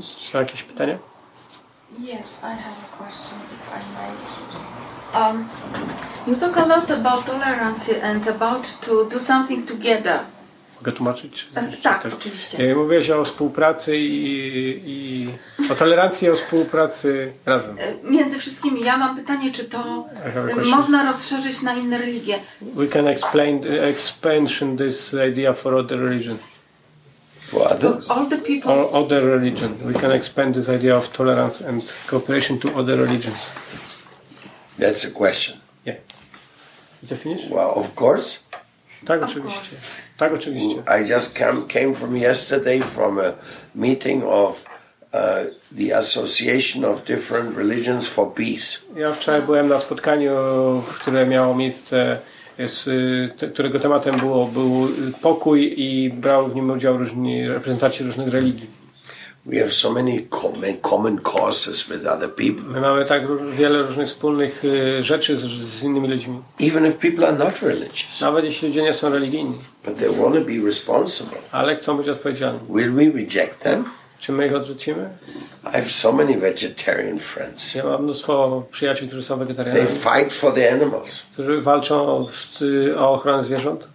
Czy jakieś pytania? Yes, I have a question, if I may. Um, you talk a lot about tolerance and about to do something together. Mogę tłumaczyć? Czy, E, czy tak, oczywiście. Mówiłeś o współpracy i, i o tolerancji i o współpracy razem. E, Między wszystkimi, ja mam pytanie, czy to e, można rozszerzyć na inne religie? We can explain expansion this idea for other religion. For other? All the people, Or other religion. We can expand this idea of tolerance and cooperation to other religions. That's a question. Yeah. Did you finish? Well, of course. Tak, Of oczywiście. course. Tak, oczywiście. I just came, came from yesterday from a meeting of uh, the Association of Different Religions for Peace. Ja wczoraj byłem na spotkaniu, które miało miejsce, z, te, którego tematem było, był pokój i brał w nim udział różni reprezentanci różnych religii. We have so many common, common causes with other people, My mamy tak wiele różnych wspólnych y, rzeczy z, z innymi ludźmi. even if people are not religious, Nawet jeśli ludzie nie są religijni, but they want to be responsible. ale chcą być odpowiedzialni. Will we reject them? Czy my ich odrzucimy? I have so many vegetarian friends. Ja mam mnóstwo przyjaciół, którzy są They wegetarianami, fight for the animals, którzy walczą o, o ochronę zwierząt,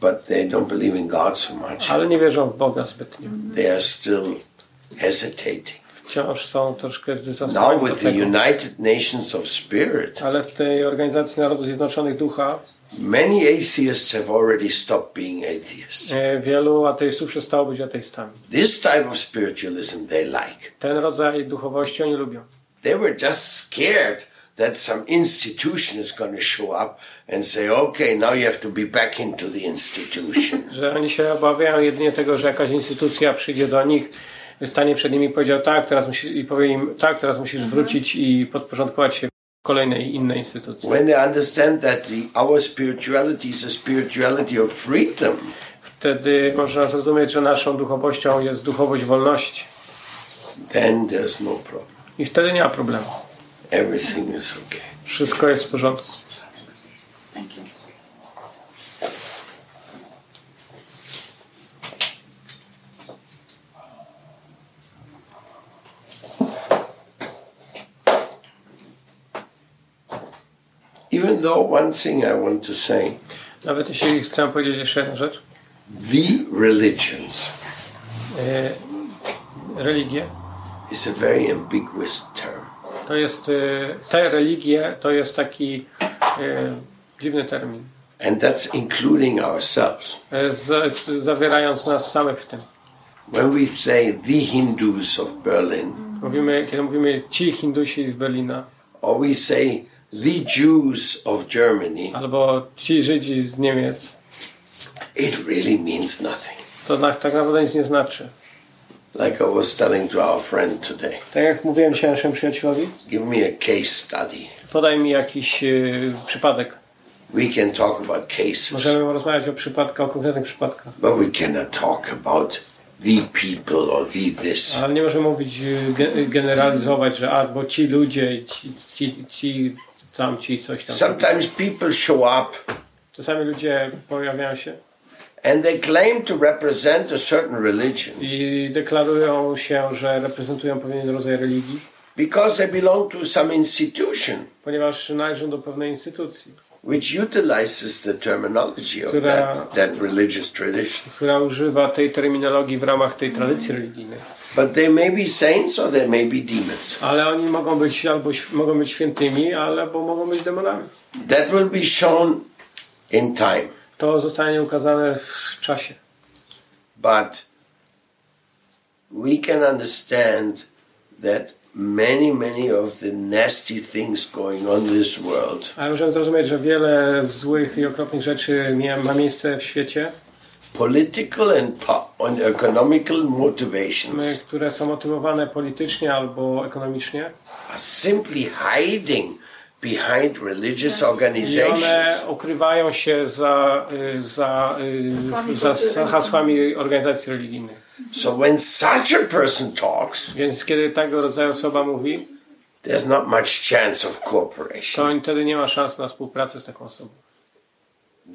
but they don't believe in God so much. ale nie wierzą w Boga zbytnio. They are still hesitating. Wciąż są troszkę Now, zdysocjowani do with the. United Nations of Spirit, Ale w tej Organizacji Narodów Zjednoczonych Ducha many atheists have already stopped being atheists. e, wielu ateistów przestało być ateistami. This type of spiritualism they like. Ten rodzaj duchowości oni lubią. They were just scared that some institution is going to show up and say, okay, now you have to be back into the institution. Że oni się obawiają jedynie tego, że jakaś instytucja przyjdzie do nich, stanie przed nimi i powiedział tak, teraz musi, i powie im tak, teraz musisz wrócić i podporządkować się kolejnej innej instytucji. when they understand that the, our spirituality is a spirituality of freedom, Wtedy można zrozumieć, że naszą duchowością jest duchowość wolności. then there's no problem. I wtedy nie ma problemu. Everything is okay. Wszystko jest w porządku. Even though one thing I want to say, Nawet jeśli chcę powiedzieć jeszcze jedną rzecz. the religions E, religie is a very ambiguous term. to jest, e, te religie to jest taki e, dziwny termin. And that's including ourselves. Za, zawierając nas samych w tym. When we say the Hindus of Berlin, Mówimy, kiedy mówimy ci Hindusi z Berlina, or we say the Jews of Germany, albo ci Żydzi z Niemiec, it really means nothing. to tak naprawdę nic nie znaczy. Like I was telling to our friend today, Tak jak mówiłem dzisiaj naszemu przyjacielowi, give me a case study. podaj mi jakiś e, przypadek. We can talk about cases, Możemy rozmawiać o przypadkach, o konkretnych przypadkach, but we cannot talk about the people or the this. ale nie możemy mówić, e, ge- generalizować, że a, bo ci ludzie, ci, ci, ci tam, ci coś tam. Sometimes people show up Czasami ludzie pojawiają się and they claim to represent a certain religion i deklarują się, że reprezentują pewien rodzaj religii, because they belong to some institution ponieważ należą do pewnej instytucji, which utilizes the terminology of that, that religious tradition. która używa tej terminologii w ramach tej tradycji religijnej. But they may be saints or they may be demons. Ale oni mogą być albo mogą być świętymi, albo mogą być demonami. That will be shown in time. To zostanie ukazane w czasie. But we can understand that many, many of the nasty things going on in this world Ale możemy zrozumieć, że wiele złych i okropnych rzeczy ma miejsce w świecie, political and, and economical my, motivations które są motywowane politycznie albo ekonomicznie. are simply hiding behind religious I organizations. one ukrywają się za, y, za, y, za, za hasłami organizacji religijnych. So when such a person talks, Więc kiedy tego rodzaju osoba mówi, there's not much chance of cooperation. to wtedy nie ma szans na współpracę z taką osobą.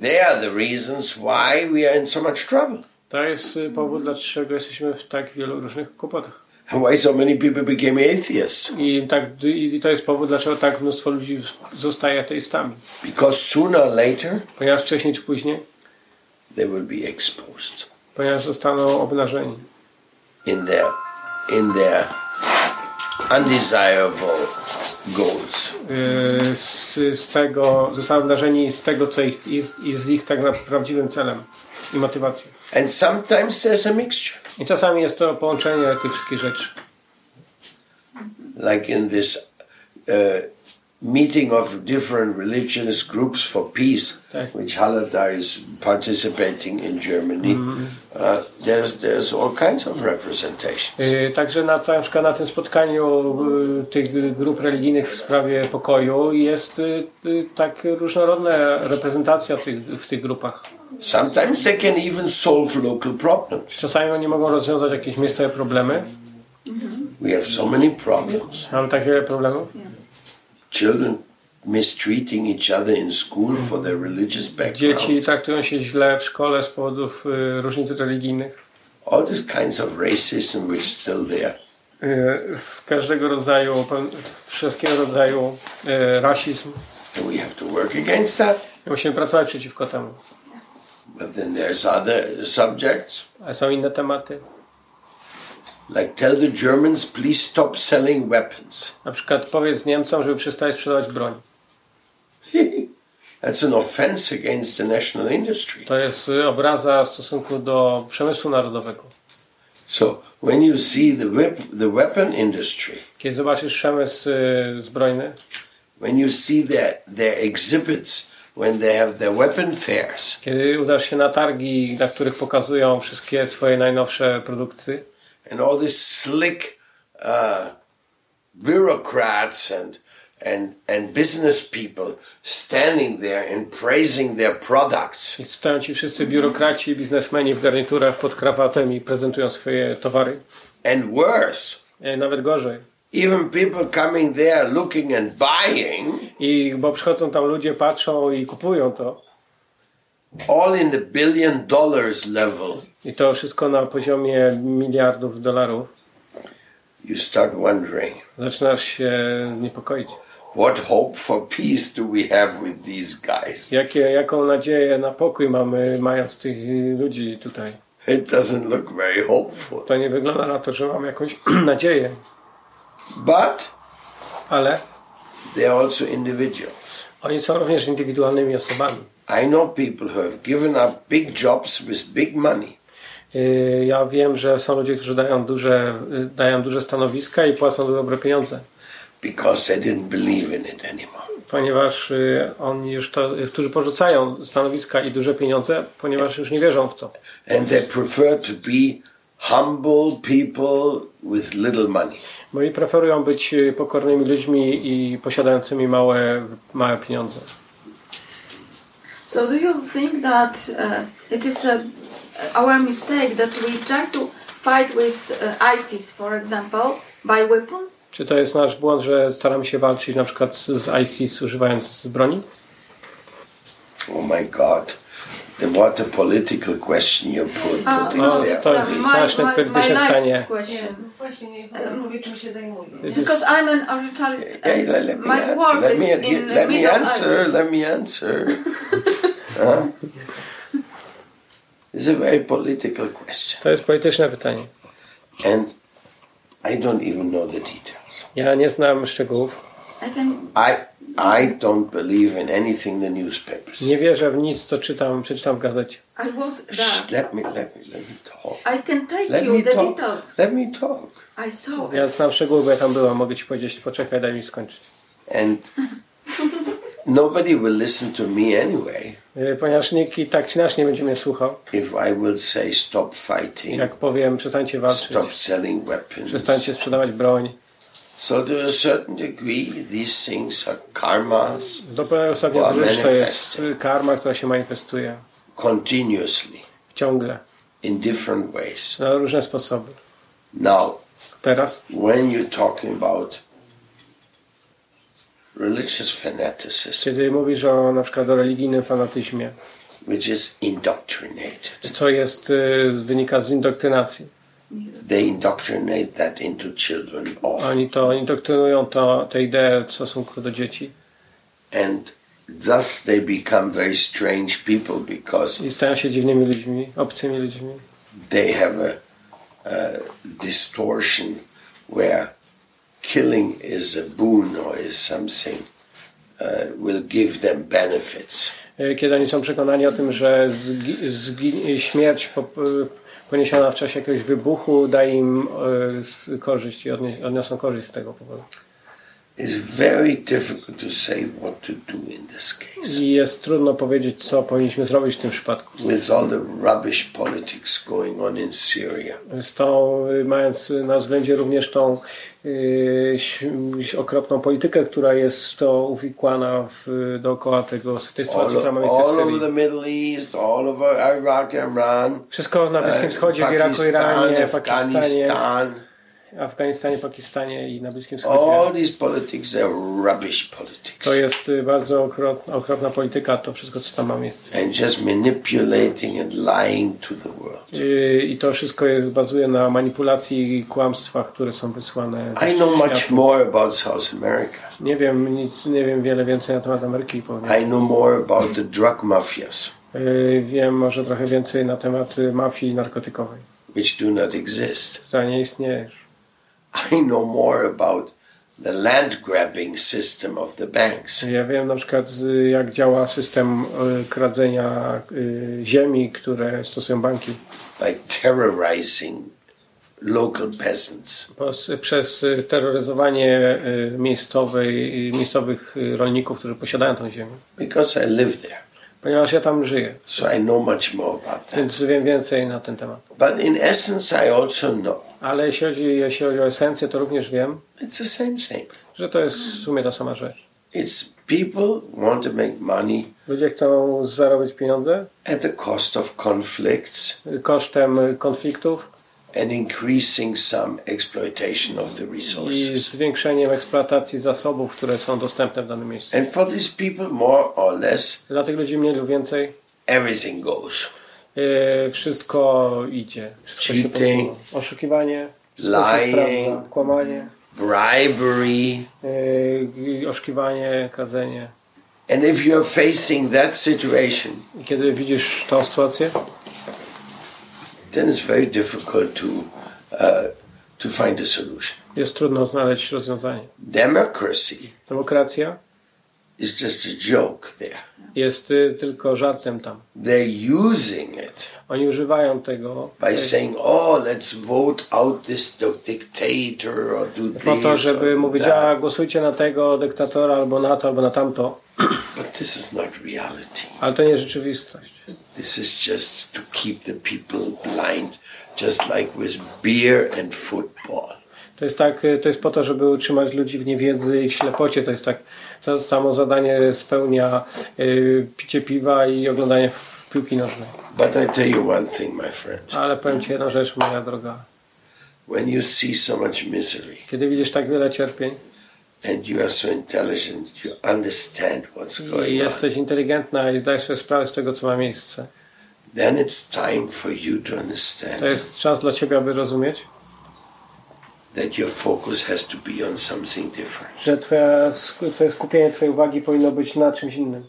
They are the reasons why we are in so much trouble. To jest y, powód, dlaczego jesteśmy w tak wielu różnych kłopotach. And why so many people became atheists. I, tak, I to jest powód, dlaczego tak mnóstwo ludzi zostaje ateistami. Because sooner or later Ponieważ wcześniej czy później, they will be exposed ponieważ zostaną obnażeni in their in their undesirable goals. Y, z, z tego, zostaną obnażeni z tego, co ich, jest, jest ich tak naprawdę prawdziwym celem i motywacją. And sometimes there's a mixture. I czasami jest to połączenie tych wszystkich rzeczy. like in this uh, meeting of different religious groups for peace, Tak. which Halada is participating in Germany. Uh, there's there's all kinds of representations. Y, Także na, na przykład na tym spotkaniu y, tych grup religijnych w sprawie pokoju jest y, y, tak różnorodna reprezentacja tych, w tych grupach. Sometimes they can even solve local problems. Czasami oni mogą rozwiązać jakieś miejscowe problemy. We have so many problems. Mamy tak wiele problemów. Children mistreating each other in school for their religious background. Dzieci traktują się źle w szkole z powodów y, różnic religijnych. All these kinds of racism which still there. Y, każdego rodzaju, wszystkiego rodzaju y, rasizm. And we have to work against that. I musimy pracować przeciwko temu. But then there's other subjects. Ale są inne tematy. Like tell the Germans, please stop selling weapons. Na przykład powiedz Niemcom, żeby przestali sprzedawać broń. That's an offense against the national industry. To jest obraza w stosunku do przemysłu narodowego. So when you see the, whip, the weapon industry, Kiedy zobaczysz przemysł y, zbrojny, when you see their, their exhibits, when they have their weapon fairs, kiedy udasz się na targi, na których pokazują wszystkie swoje najnowsze produkty and all these slick uh, bureaucrats and, and, and business people standing there and praising their products, i stoją ci wszyscy biurokraci i biznesmeni w garniturach pod krawatem i prezentują swoje towary. and worse, E, Nawet gorzej. even people coming there looking and buying, I bo przychodzą tam ludzie, patrzą i kupują to. All in the billion dollars level, I to wszystko na poziomie miliardów dolarów. you start wondering, Zaczynasz się niepokoić. what hope for peace do we have with these guys? Jakie, jaką nadzieję na pokój mamy, mając tych ludzi tutaj? It doesn't look very hopeful. To nie wygląda na to, że mam jakąś nadzieję, But ale they are also individuals. oni są również indywidualnymi osobami. I know people who have given up big jobs with big money Yy, Ja wiem, że są ludzie, którzy dają duże, yy, dają duże stanowiska i płacą dobre pieniądze, because they didn't believe in it anymore. ponieważ yy, oni już to, którzy porzucają stanowiska i duże pieniądze, ponieważ już nie wierzą w to. And they prefer to be humble people with little money. Bo i preferują być pokornymi ludźmi i posiadającymi małe, małe pieniądze. So do you think that uh, it is a, our mistake that we try to fight with uh, ISIS, for example, by weapon? Czy to jest nasz błąd, że staramy się walczyć na przykład z, z ISIS używając broni? Oh my God. The, what a political question you put, Uh, put in no, there. to jest straszne polityczne pytanie. question. Właśnie nie, pan mówi, czym się is- Because I'm an orientalist. Hey, and let, let me answer. Let me, let me answer. Let me answer. Huh? It's a very political question. To jest polityczne pytanie. And I don't even know the details. Ja nie znam szczegółów. I can I I don't believe in anything the newspapers. Nie wierzę w nic, co czytam, przeczytam w gazecie. I was Shh, there. let me let me let me talk. I can take Let you me the talk. details. Let me talk. I saw Ja znam szczegóły, bo ja tam byłam. Mogę ci powiedzieć, poczekaj, daj mi skończyć. And nobody will listen to me anyway Yy, Ponieważ nikt i tak czy inaczej nie będzie mnie słuchał. if I will say stop fighting, Jak powiem, przestańcie walczyć, stop selling weapons. przestańcie sprzedawać broń. So to a certain degree, these things are karmas Do pewnego stopnia to jest karma, która się manifestuje continuously ciągle, in different ways. na różne sposoby. Now, Teraz, when you're talking about religious fanaticism, kiedy mówisz o na przykład o religijnym fanatyzmie, which is indoctrinated. co jest, y, wynika z indoktrynacji. They indoctrinate that into children often. Oni to indoktrynują to, te idee w stosunku do dzieci And thus they become very strange people because i stają się dziwnymi ludźmi, obcymi ludźmi. they have a, a distortion where killing is a boon or is something uh, will give them benefits. Y, Kiedy oni są przekonani o tym, że śmierć y, poniesiona w czasie jakiegoś wybuchu daje im s- korzyść i odniosą korzyść z tego powodu. Jest trudno powiedzieć, co powinniśmy zrobić w tym przypadku. With all the rubbish politics going on in Syria. Z tą, mając na względzie również tą y, okropną politykę, która jest to uwikłana w, dookoła tego, tej All, sytuacji, która ma miejsce w all over Syrii. the Middle East, all over Iraq, Iran, Wszystko na Bliskim uh, Wschodzie, w Iraku, Iranie, Pakistanie, Afghanistan. Afganistanie, Pakistanie i na Bliskim Wschodzie. All these politics are rubbish politics. To jest y, bardzo okropna, okropna polityka, to wszystko, co tam ma miejsce. And just manipulating and lying to the world. Y, I to wszystko jest, bazuje na manipulacji i kłamstwach, które są wysłane. I know much more about South America. Nie wiem nic, nie wiem wiele więcej na temat Ameryki powiem. I know more about the drug mafias, Y, Wiem może trochę więcej na temat mafii narkotykowej, which do not exist. która nie istnieje. I know more about the land grabbing system of the banks. Ja wiem na przykład y, jak działa system y, kradzenia y, ziemi, które stosują banki by terrorizing local peasants. Przez terroryzowanie miejscowej, miejscowych rolników, którzy posiadają tą ziemię. Because I live there. Ponieważ ja tam żyję, So I know much more about that. więc wiem więcej na ten temat. But in essence, I also know Ale jeśli chodzi, jeśli chodzi o esencję, to również wiem, it's the same thing. że to jest w sumie ta sama rzecz. It's people want to make money Ludzie chcą zarobić pieniądze at the cost of conflicts kosztem konfliktów and increasing some exploitation of the i resources. zwiększeniem eksploatacji zasobów, które są dostępne w danym miejscu. And for these people, more or less, Dla tych ludzi mniej lub więcej everything goes. y, wszystko idzie. Wszystko Cheating. Oszukiwanie, Lying. kłamanie, Bribery. y, oszukiwanie, kradzenie. And if you're facing that situation, I kiedy widzisz tą sytuację, then it's very difficult to uh, to find a solution. jest trudno znaleźć rozwiązanie. Democracy Demokracja is just a joke there. jest y, tylko żartem tam. They're using it Oni używają tego by saying, "Oh, let's vote out this dictator or do this." po to, or żeby do mówić, that." a głosujcie na tego dyktatora, albo na to, albo na tamto. This is not reality. Ale to nie rzeczywistość. This is just to keep the people blind, just like with beer and football. To jest tak, y, to jest po to, żeby utrzymać ludzi w niewiedzy i w ślepocie. To jest tak, to samo zadanie spełnia y, picie piwa i oglądanie piłki nożnej. But I tell you one thing, my friend. Ale powiem Ci jedną rzecz, moja droga. When you see so much misery Kiedy widzisz tak wiele cierpień and you are so intelligent, you understand what's i going on, jesteś inteligentna i zdajesz sobie sprawę z tego, co ma miejsce, then it's time for you to understand to jest czas dla Ciebie, aby rozumieć, that your focus has to be on something different. że twoja, twoje skupienie Twojej uwagi powinno być na czymś innym.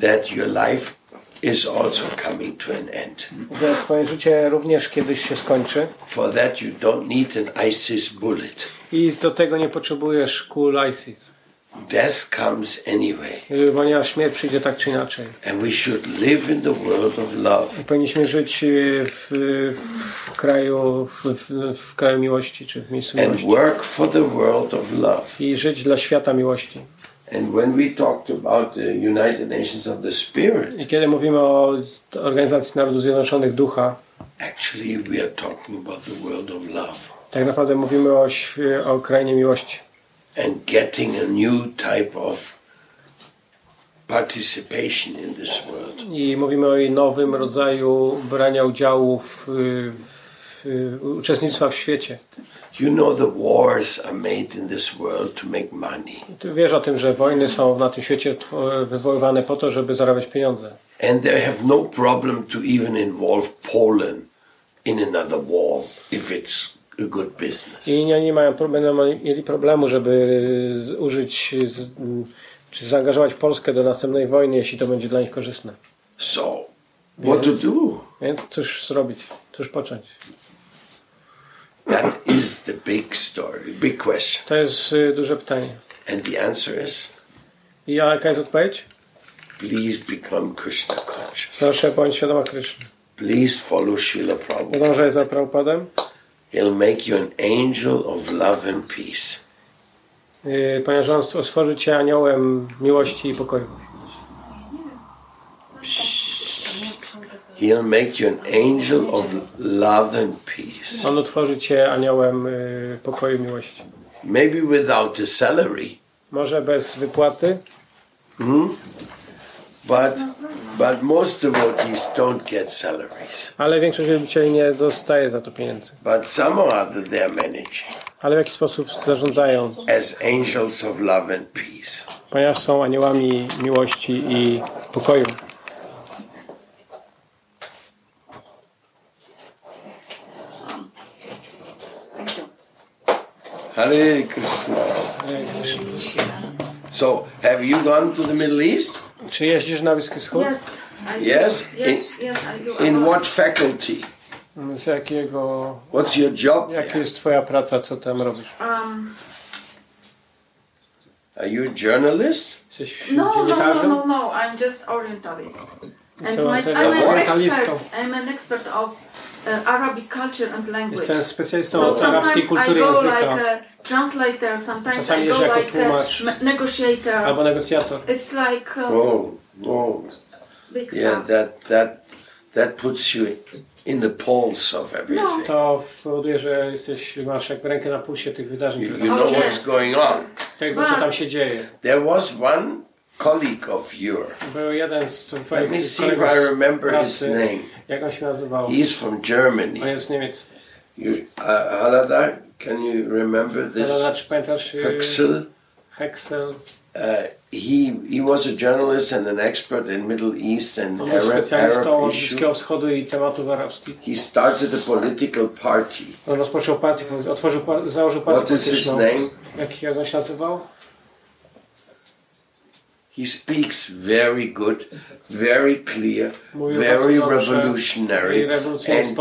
That your life is also coming to an end. Że Twoje życie również kiedyś się skończy For that, you don't need an ISIS bullet. i do tego nie potrzebujesz kul ISIS, Death comes anyway. y, ponieważ śmierć przyjdzie tak czy inaczej. And we should live in the world of love. I powinniśmy żyć y, w, w kraju w, w, w kraju miłości, czy w miejscu and miłości. work for the world of love. I żyć dla świata miłości. I kiedy mówimy o Organizacji Narodów Zjednoczonych Ducha, actually we are talking about the world of love tak naprawdę mówimy o, o krainie miłości. and getting a new type of participation in this world. I mówimy o nowym rodzaju brania udziału w, y, uczestnictwa w świecie. You know the wars are made in this world to make money. Ty wiesz o tym, że wojny są na tym świecie wywoływane po to, żeby zarabiać pieniądze. And they have no problem to even involve Poland in another war if it's a good business. I nie, nie mają problemu, mieli problemu, żeby użyć czy zaangażować Polskę do następnej wojny, jeśli to będzie dla nich korzystne. So, what to Yes. do? Więc cóż zrobić? Cóż począć? That is the big story, big question. To jest y, duże pytanie. And the answer is I jaka jest odpowiedź? please become Krishna conscious. Proszę, bądź świadoma Kryszny. Please follow Srila Prabhupada. Podążaj za Prabhupadem. He'll make you an angel of love and peace. y, ponieważ on stworzy cię aniołem miłości i pokoju. He'll make you an angel of love and peace. On utworzy cię aniołem y, pokoju i miłości. Maybe without a salary, Może bez wypłaty, but but most devotees don't get salaries. ale większość wielbicieli nie dostaje za to pieniędzy. But somehow other they're managing Ale w jakiś sposób zarządzają, as angels of love and peace. ponieważ są aniołami miłości i pokoju. Hare Krishna. So, have you gone to the Middle East? Czy jeździsz na Bliski Wschód? Yes. I do. Yes? Yes, yes, I do. In a lot. what faculty? Z jakiego, What's your job jaka there? jest twoja praca, co tam robisz? Um, Are you a journalist? Jesteś no, no, no, dziennikarzem? no, no. I'm just Orientalist. And So my, ty- I'm an Orientalistą. expert. I'm an expert of Arabic culture and language. Jestem specjalistą So od arabskiej sometimes I kultury go języka. like a translator, sometimes Czasami I go jeżdżę jako like a tłumacz. me- negotiator. Albo negocjator. It's like uh, Oh, oh, big yeah. stuff. That that that puts you in the pulse of everything. To powoduje, że jesteś, masz jakby rękę na pulsie tych wydarzeń, You, you know Oh, what's yes. going on. tego, co tam się dzieje. There was one colleague of yours. Był jeden z Let twoich me see if I remember his pracy. name. Jak on się nazywał? He's from On Germany. jest z Niemiec. You, uh, Haladar, can you remember this? znaczy, pamiętasz y, Huxel. Hexel? Uh, he he was a journalist and an expert in Middle East and On Arab, Arab od issues. Bliskiego Wschodu i tematów arabskich. He started a political party. On rozpoczął partię, otworzył, założył partię What is his name? Jak, jak on się nazywał? He speaks very good, very clear, very revolutionary, and,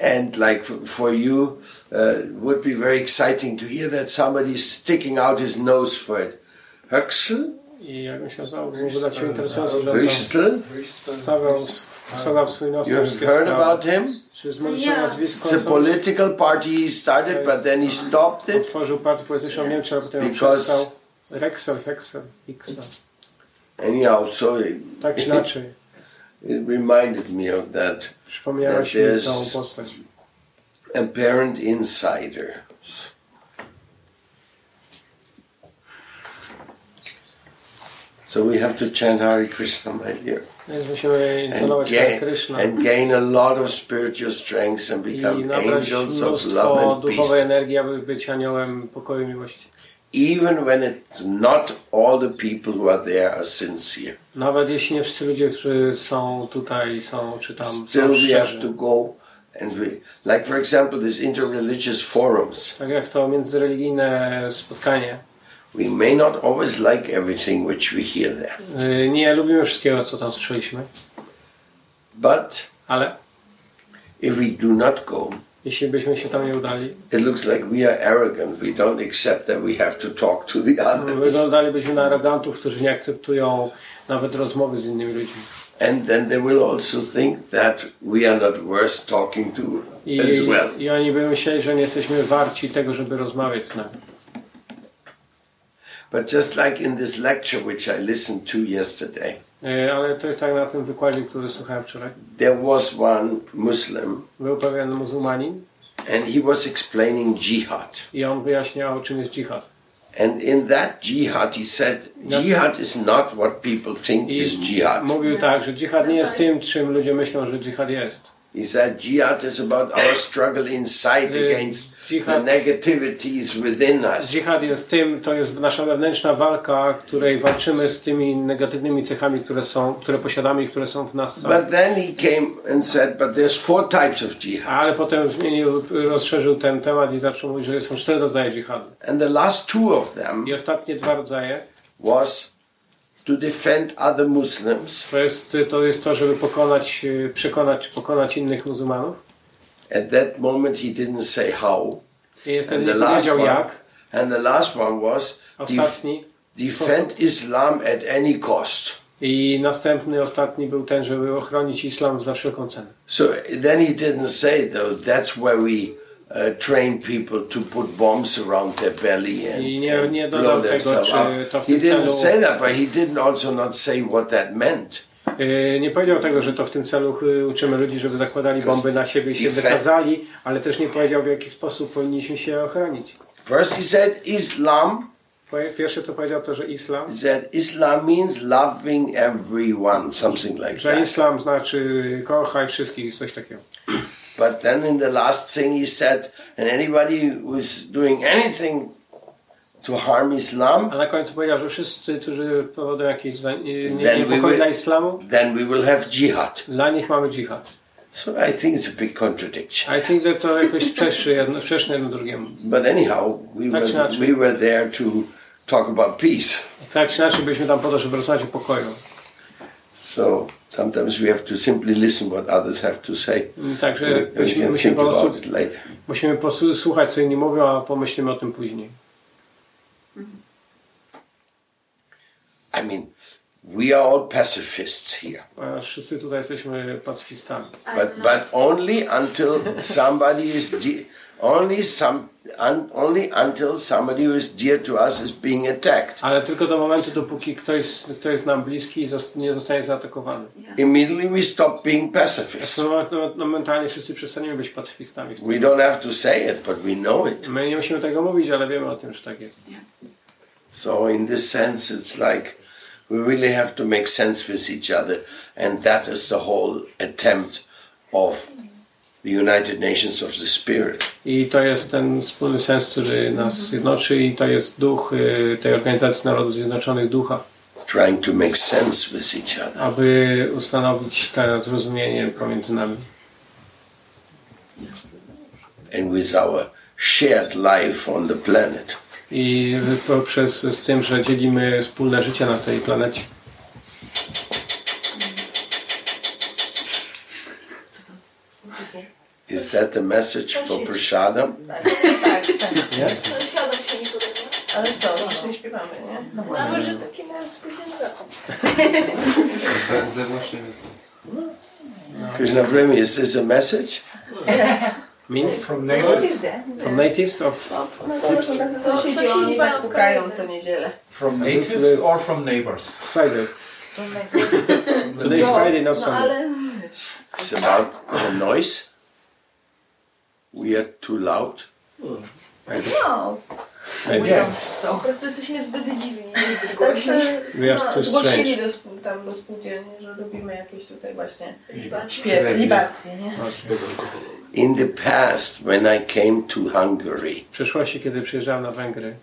and like for you, uh, would be very exciting to hear that somebody is sticking out his nose for it. Huxel, I jak on się nazywał? Byłoby dla interesujące, że on Huxel, tam wstawiał, wstawiał swój nos you've heard about him. Czy zmówił Yes. nazwisko? It's a political party he started, but then he stopped it Otworzył partię polityczną w Niemczech, a potem ją Because- przestał. Rexel, Hexel, Xel. Anyhow. So it, Tak czy inaczej. it reminded me of that Przypomniałaś mi postać. apparent insider. So we have to chant Hare Krishna, my dear, and gain, and gain a lot of spiritual strength and become angels of love and peace. energii, aby być aniołem pokoju i miłości. Even when it's not all the people who are there are sincere. Nawet jeśli nie wszyscy ludzie, którzy są tutaj, są czy tam Still we have to go and we, like for example, these interreligious forums. Tak jak to międzyreligijne spotkanie. We may not always like everything which we hear there, Y, Nie lubimy wszystkiego, co tam słyszeliśmy, but ale if we do not go, jeśli byśmy się tam nie udali, it looks like we are arrogant. We don't accept that we have to talk to the others. wyglądalibyśmy na arogantów, którzy nie akceptują nawet rozmowy z innymi ludźmi. And then they will also think that we are not worth talking to I, as well. I oni by myśleli, że nie jesteśmy warci tego, żeby rozmawiać z nami. But just like in this lecture which I listened to yesterday, Ale to jest tak na tym wykładzie, który słuchałem wczoraj. there was one Muslim Był pewien muzułmanin and he was explaining jihad. i on wyjaśniał, czym jest dżihad. And in that jihad, he said, jihad is not what people think I is jihad. mówił tak, że dżihad nie jest tym, czym ludzie myślą, że dżihad jest. He said jihad is about our struggle inside Y, against the Jihad, negativities within us. dżihad jest tym, to jest nasza wewnętrzna walka, której walczymy z tymi negatywnymi cechami, które są, które posiadamy i które są w nas samych. But then he came and said, but there's four types of jihad. Ale potem zmienił, rozszerzył ten temat i zaczął mówić, że są cztery rodzaje dżihadu. And the last two of them I ostatnie dwa rodzaje was to defend other Muslims. to jest to, jest to żeby pokonać, y, przekonać, pokonać innych muzułmanów. At that moment, he didn't say how. I wtedy And nie the last one, jak. and the last one was Ostatni. defend Islam at any cost. I następny, ostatni był ten, żeby ochronić islam za wszelką cenę. So then he didn't say though that's where we train people to put bombs around their belly and, I nie- and nie blow themselves up. to w He tym didn't celu- say that, but he didn't also not say what that meant. Yy, Nie powiedział tego, że to w tym celu y, uczymy ludzi, żeby zakładali bomby na siebie i się wysadzali, ale też nie powiedział, w jaki sposób powinniśmy się ochronić. First he said Islam. Pierwsze co powiedział to, że islam, That Islam means loving everyone, something like że that. islam znaczy kochaj wszystkich, coś takiego. But then in the last thing he said, and anybody who's doing anything to harm Islam, A na końcu powiedział, że wszyscy, którzy powodują jakieś niepokój will- dla islamu, then we will have jihad. dla nich mamy dżihad. So I think it's a big contradiction. I think, że to jakoś sprzeczne jedno, sprzeczne jedno drugiemu. But anyhow, we Tak were, we were there to talk about peace. Tak czy inaczej byliśmy tam po to, żeby rozmawiać o pokoju. So sometimes we have to simply listen what others have to say. Także We, we musimy, can musimy, think po about prostu, it later. musimy posłuchać, co inni mówią, a pomyślimy o tym później. I mean, we are all pacifists here, wszyscy tutaj jesteśmy pacyfistami. but but only until somebody is only some un- only until somebody who is dear to us is being attacked. Ale tylko do momentu, dopóki ktoś, kto jest nam bliski nie zostanie zaatakowany. Immediately we stop being pacifists. No, no, no, mentalnie wszyscy przestaniemy być pacyfistami. We don't have to say it, but we know it. My nie musimy tego mówić, ale wiemy o tym, że tak jest. So in this sense, it's like we really have to make sense with each other, and that is the whole attempt of I to jest ten wspólny sens, który nas jednoczy i to jest duch y, tej Organizacji Narodów Zjednoczonych Ducha, trying to make sense with each other. aby ustanowić to zrozumienie pomiędzy nami. And with our shared life on the planet. I poprzez z tym, że dzielimy wspólne życie na tej planecie. Is that the message for Prashadam? Tak, tak. Nie? Sąsiadom się nie podoba. Ale co, już nie śpiewamy, nie? No może taki na spóźniony. Krishna Premi, is this a message? Means From that? from natives of No sąsiedzi, tak mają pukają kolejne. co niedzielę. from natives or from neighbors? Friday. Today is Friday, not No Sunday. It's about the noise. We are too loud. no, Maybe. Yeah. Po prostu jesteśmy zbyt dziwni, niezbyt tak głośni. się We are too no, zgłosili strange. do, spół- tam do spółdzielni, że lubimy jakieś tutaj właśnie śpiewy, libacje, nie? In the past, when I came to Hungary, W przeszłości, kiedy przyjeżdżałem na Węgry,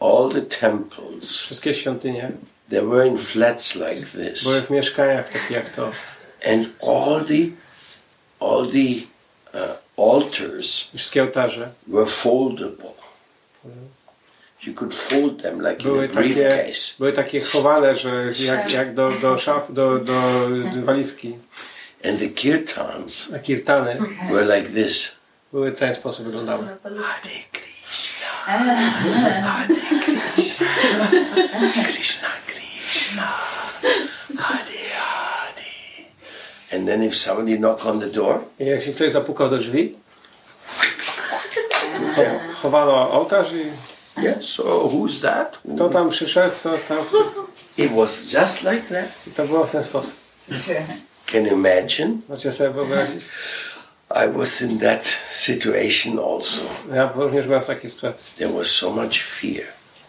all the temples wszystkie świątynie they were in flats like this. były w mieszkaniach takich jak to. and all the all the uh, altars Wszystkie ołtarze were foldable. You could fold them like in a były takie, briefcase. były takie chowane, że jak, jak do, do szaf, do, do walizki. And the kirtans A kirtany were like this. były w ten sposób wyglądały. Hare Krishna. Hare Krishna. Krishna Krishna. And then if somebody knock on the door, I jak się ktoś zapukał do drzwi, to chowano ołtarz i yes, so who's that? kto tam przyszedł, kto tam... It was just like that. I to było w ten sposób. Can you imagine? Możecie sobie wyobrazić? I was in that situation also. Ja również byłem w takiej sytuacji. There was so much fear.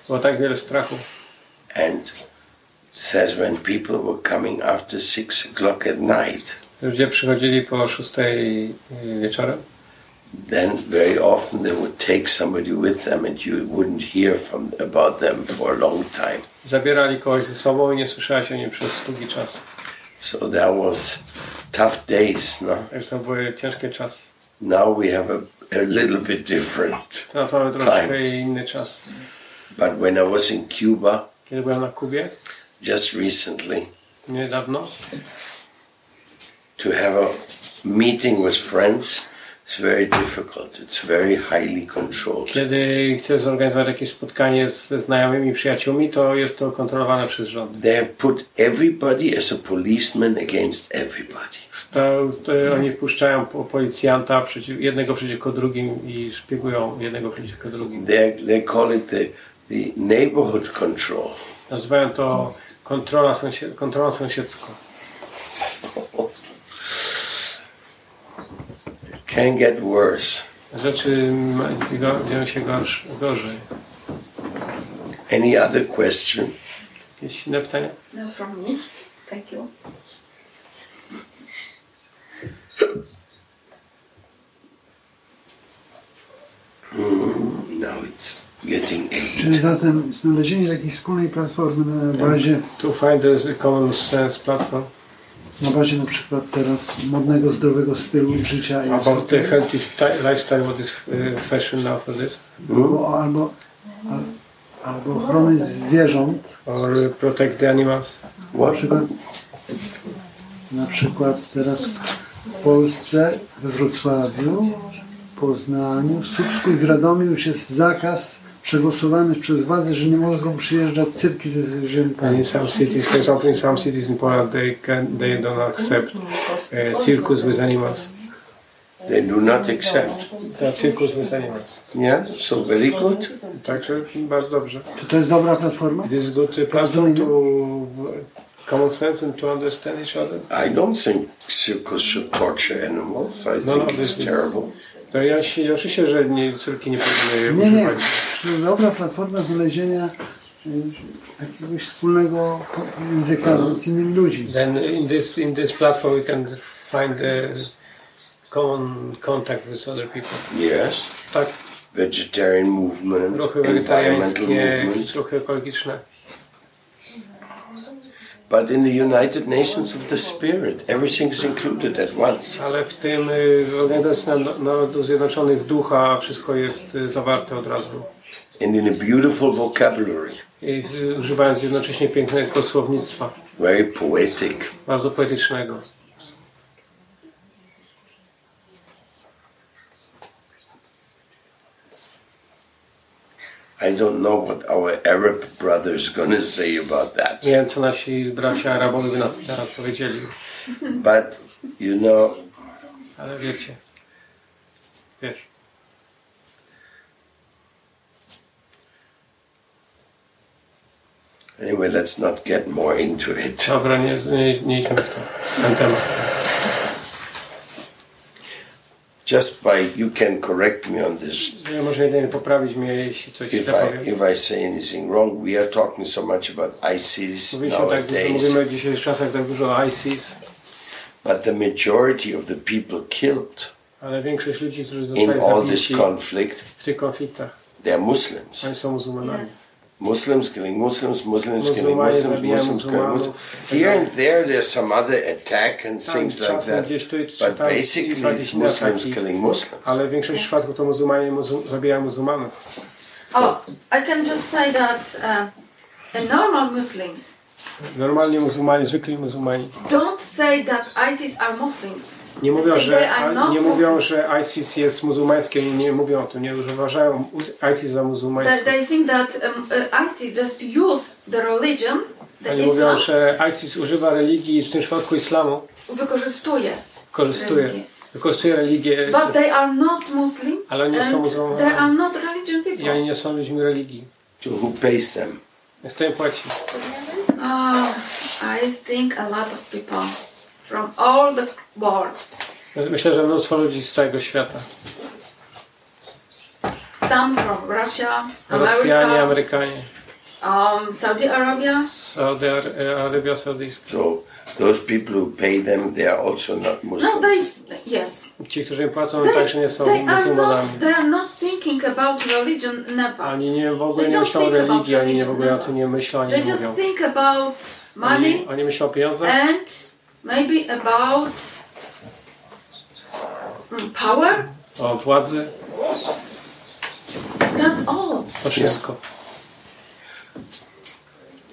Było tak wiele strachu. And says when people were coming after six o'clock at night, Ludzie przychodzili po szóstej wieczorem. then very often they would take somebody with them and you wouldn't hear from about them for a long time. Zabierali kogoś ze sobą i nie słyszałeś o nim przez długi czas. So that was tough days, no? Także to były ciężkie czasy. Now we have a, a little bit different. Teraz mamy troszkę inny czas. But when I was in Cuba Kiedy byłem na Kubie, just recently, niedawno, to have a meeting with friends is very difficult. It's very highly controlled. kiedy chcę zorganizować jakieś spotkanie ze znajomymi, przyjaciółmi, to jest to kontrolowane przez rząd. They have put everybody as a policeman against everybody. To, to oni wpuszczają po- policjanta przeciw, jednego przeciwko drugim i szpiegują jednego przeciwko drugim. They they call it the the neighborhood control. Nazywają to kontrola sąsied, kontrolą sąsiedzką. It can get worse. Rzeczy dzieją się gorsz, gorzej. Any other question? Jakieś inne pytania? No from me. Thank you. Now it's getting Czy zatem znalezienie takiej wspólnej platformy na bazie, To find the common sense platform. na bazie na przykład teraz modnego, zdrowego stylu życia about the healthy lifestyle, what is uh, fashion now for this, albo, albo, al- albo ochrony zwierząt, or uh, protect the animals. na What? przykład, na przykład teraz w Polsce, we Wrocławiu, Poznaniu, w Słupsku i w Radomiu już jest zakaz przegłosowany przez władze, że nie mogą przyjeżdżać cyrki ze And zwierzętami. in some cities, for example, in some cities in Poland, they can they don't accept uh, circus with animals. They do not accept. The circus with animals. Yeah. So very good. Także bardzo dobrze. Czy to jest dobra platforma? It is good platform to common sense and to understand each other. I don't think circus should torture animals. I No, no, think this it's is- terrible. To ja się oczywiście, że nie, córki nie powinny Nie, nie. używać. Dobra platforma znalezienia y, jakiegoś wspólnego języka z innymi ludźmi? Then in this in this platform we can find a common contact with other people. Yes. Tak, Vegetarian movement, ruchy wegetariańskie, movement. ruchy ekologiczne. But in the United Nations of the Spirit, everything is included at once. Ale w tym y, w Organizacji Naro- Narodów Zjednoczonych ducha wszystko jest y, zawarte od razu. And in a beautiful vocabulary, I y, używając jednocześnie pięknego słownictwa, very poetic. bardzo poetycznego. I don't know what our Arab brothers gonna say about that. Nie wiem, co nasi bracia Arabowie na to teraz powiedzieli, But you know, ale wiecie. Wiesz. Anyway, let's not get more into it. Dobra, nie, nie, nie idźmy w to, ten temat. Just by you can correct me on this może jedynie poprawić mnie, jeśli coś if źle I powiem. if I say anything wrong. We are talking so much about ISIS Mówiliśmy tak dużo, nowadays, mówimy w dzisiejszych czasach tak dużo o ISIS, but the majority of the people killed ale większość ludzi, którzy in zostali all this zabici conflict, w tych konfliktach, they're Muslims. oni są muzułmanami. Yes. Muslims killing Muslims, Muslims killing Muzułmanie Muslims, Muslims killing Muslims. Here and there, there's some other attack and things like that. gdzieś tu i But basically, są it's Muslims ataki, killing Muslims. ale w większości przypadków to muzułmanie muzu zabijają muzułmanów. Oh, I can just say that uh, a normal Muslims Normalnie muzułmanie, zwykli muzułmani don't say that ISIS are Muslims. nie mówią, że, nie mówią, że ISIS jest muzułmańskie, oni nie mówią o tym, nie że uważają ISIS za muzułmańskie. they think that um, uh, ISIS just use the religion, the Oni mówią, że ISIS używa religii, w tym przypadku islamu, wykorzystuje. wykorzystuje, Religię. wykorzystuje religię, But they are not Muslim ale oni nie są muzułmanami they are not religion i oni people. nie są ludźmi religii. So who pays them? Kto im płaci? Oh, I think a lot of people from all the world. Myślę, że mnóstwo ludzi z całego świata. Some from Russia, Rosjanie, America, Amerykanie, um, Saudi Arabia. Saudi Ar- Arabia Saudyjska. So those people who pay them, they are also not No, Muslims. they yes. Ci, którzy im płacą, They, także nie są they are muzułmanami. not. They are not thinking about religion. Never. Ani nie w ogóle They nie myślą o think about religii, ani nie w ogóle o never. tym nie myślą, ani They nie just mówią. think about money Oni, oni myślą o pieniądzach and maybe about mm, power. o władzy, That's all. to wszystko.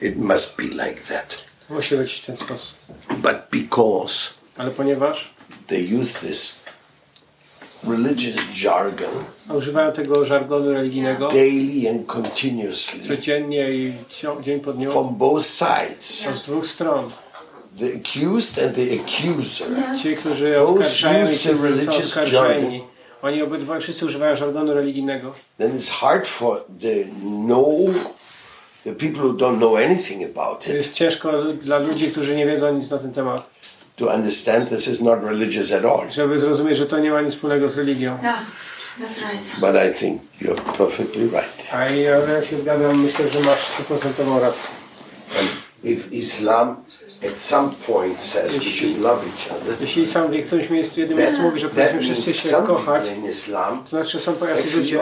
It must be like that. Musi być w ten sposób. But because Ale ponieważ they use this religious jargon używają tego żargonu religijnego daily and continuously codziennie i dzień po dniu, from both sides, z dwóch stron. the accused and the accuser, Ci, którzy Both oskarżają i use ci, the którzy są religious oskarżeni. Oni obydwoje wszyscy używają żargonu religijnego. then it's hard for the know the people who don't know anything about To it jest ciężko dla ludzi, którzy nie wiedzą nic na ten temat, to understand this is not religious at all. żeby zrozumieć, że to nie ma nic wspólnego z religią. Yeah, that's right. But I think you're perfectly right. A ja się zgadzam, myślę, że masz stuprocentową rację. And if Islam at some point says we should love each other, Jeśli sam w którymś miejscu, jednym miejscu mówi, że powinniśmy wszyscy się kochać, to znaczy są actually ludzie,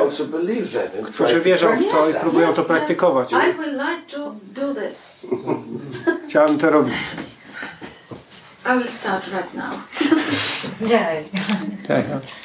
którzy wierzą w to i próbują to praktykować. I would like to do this. Chciałem to robić. I will start right now. Tak, tak.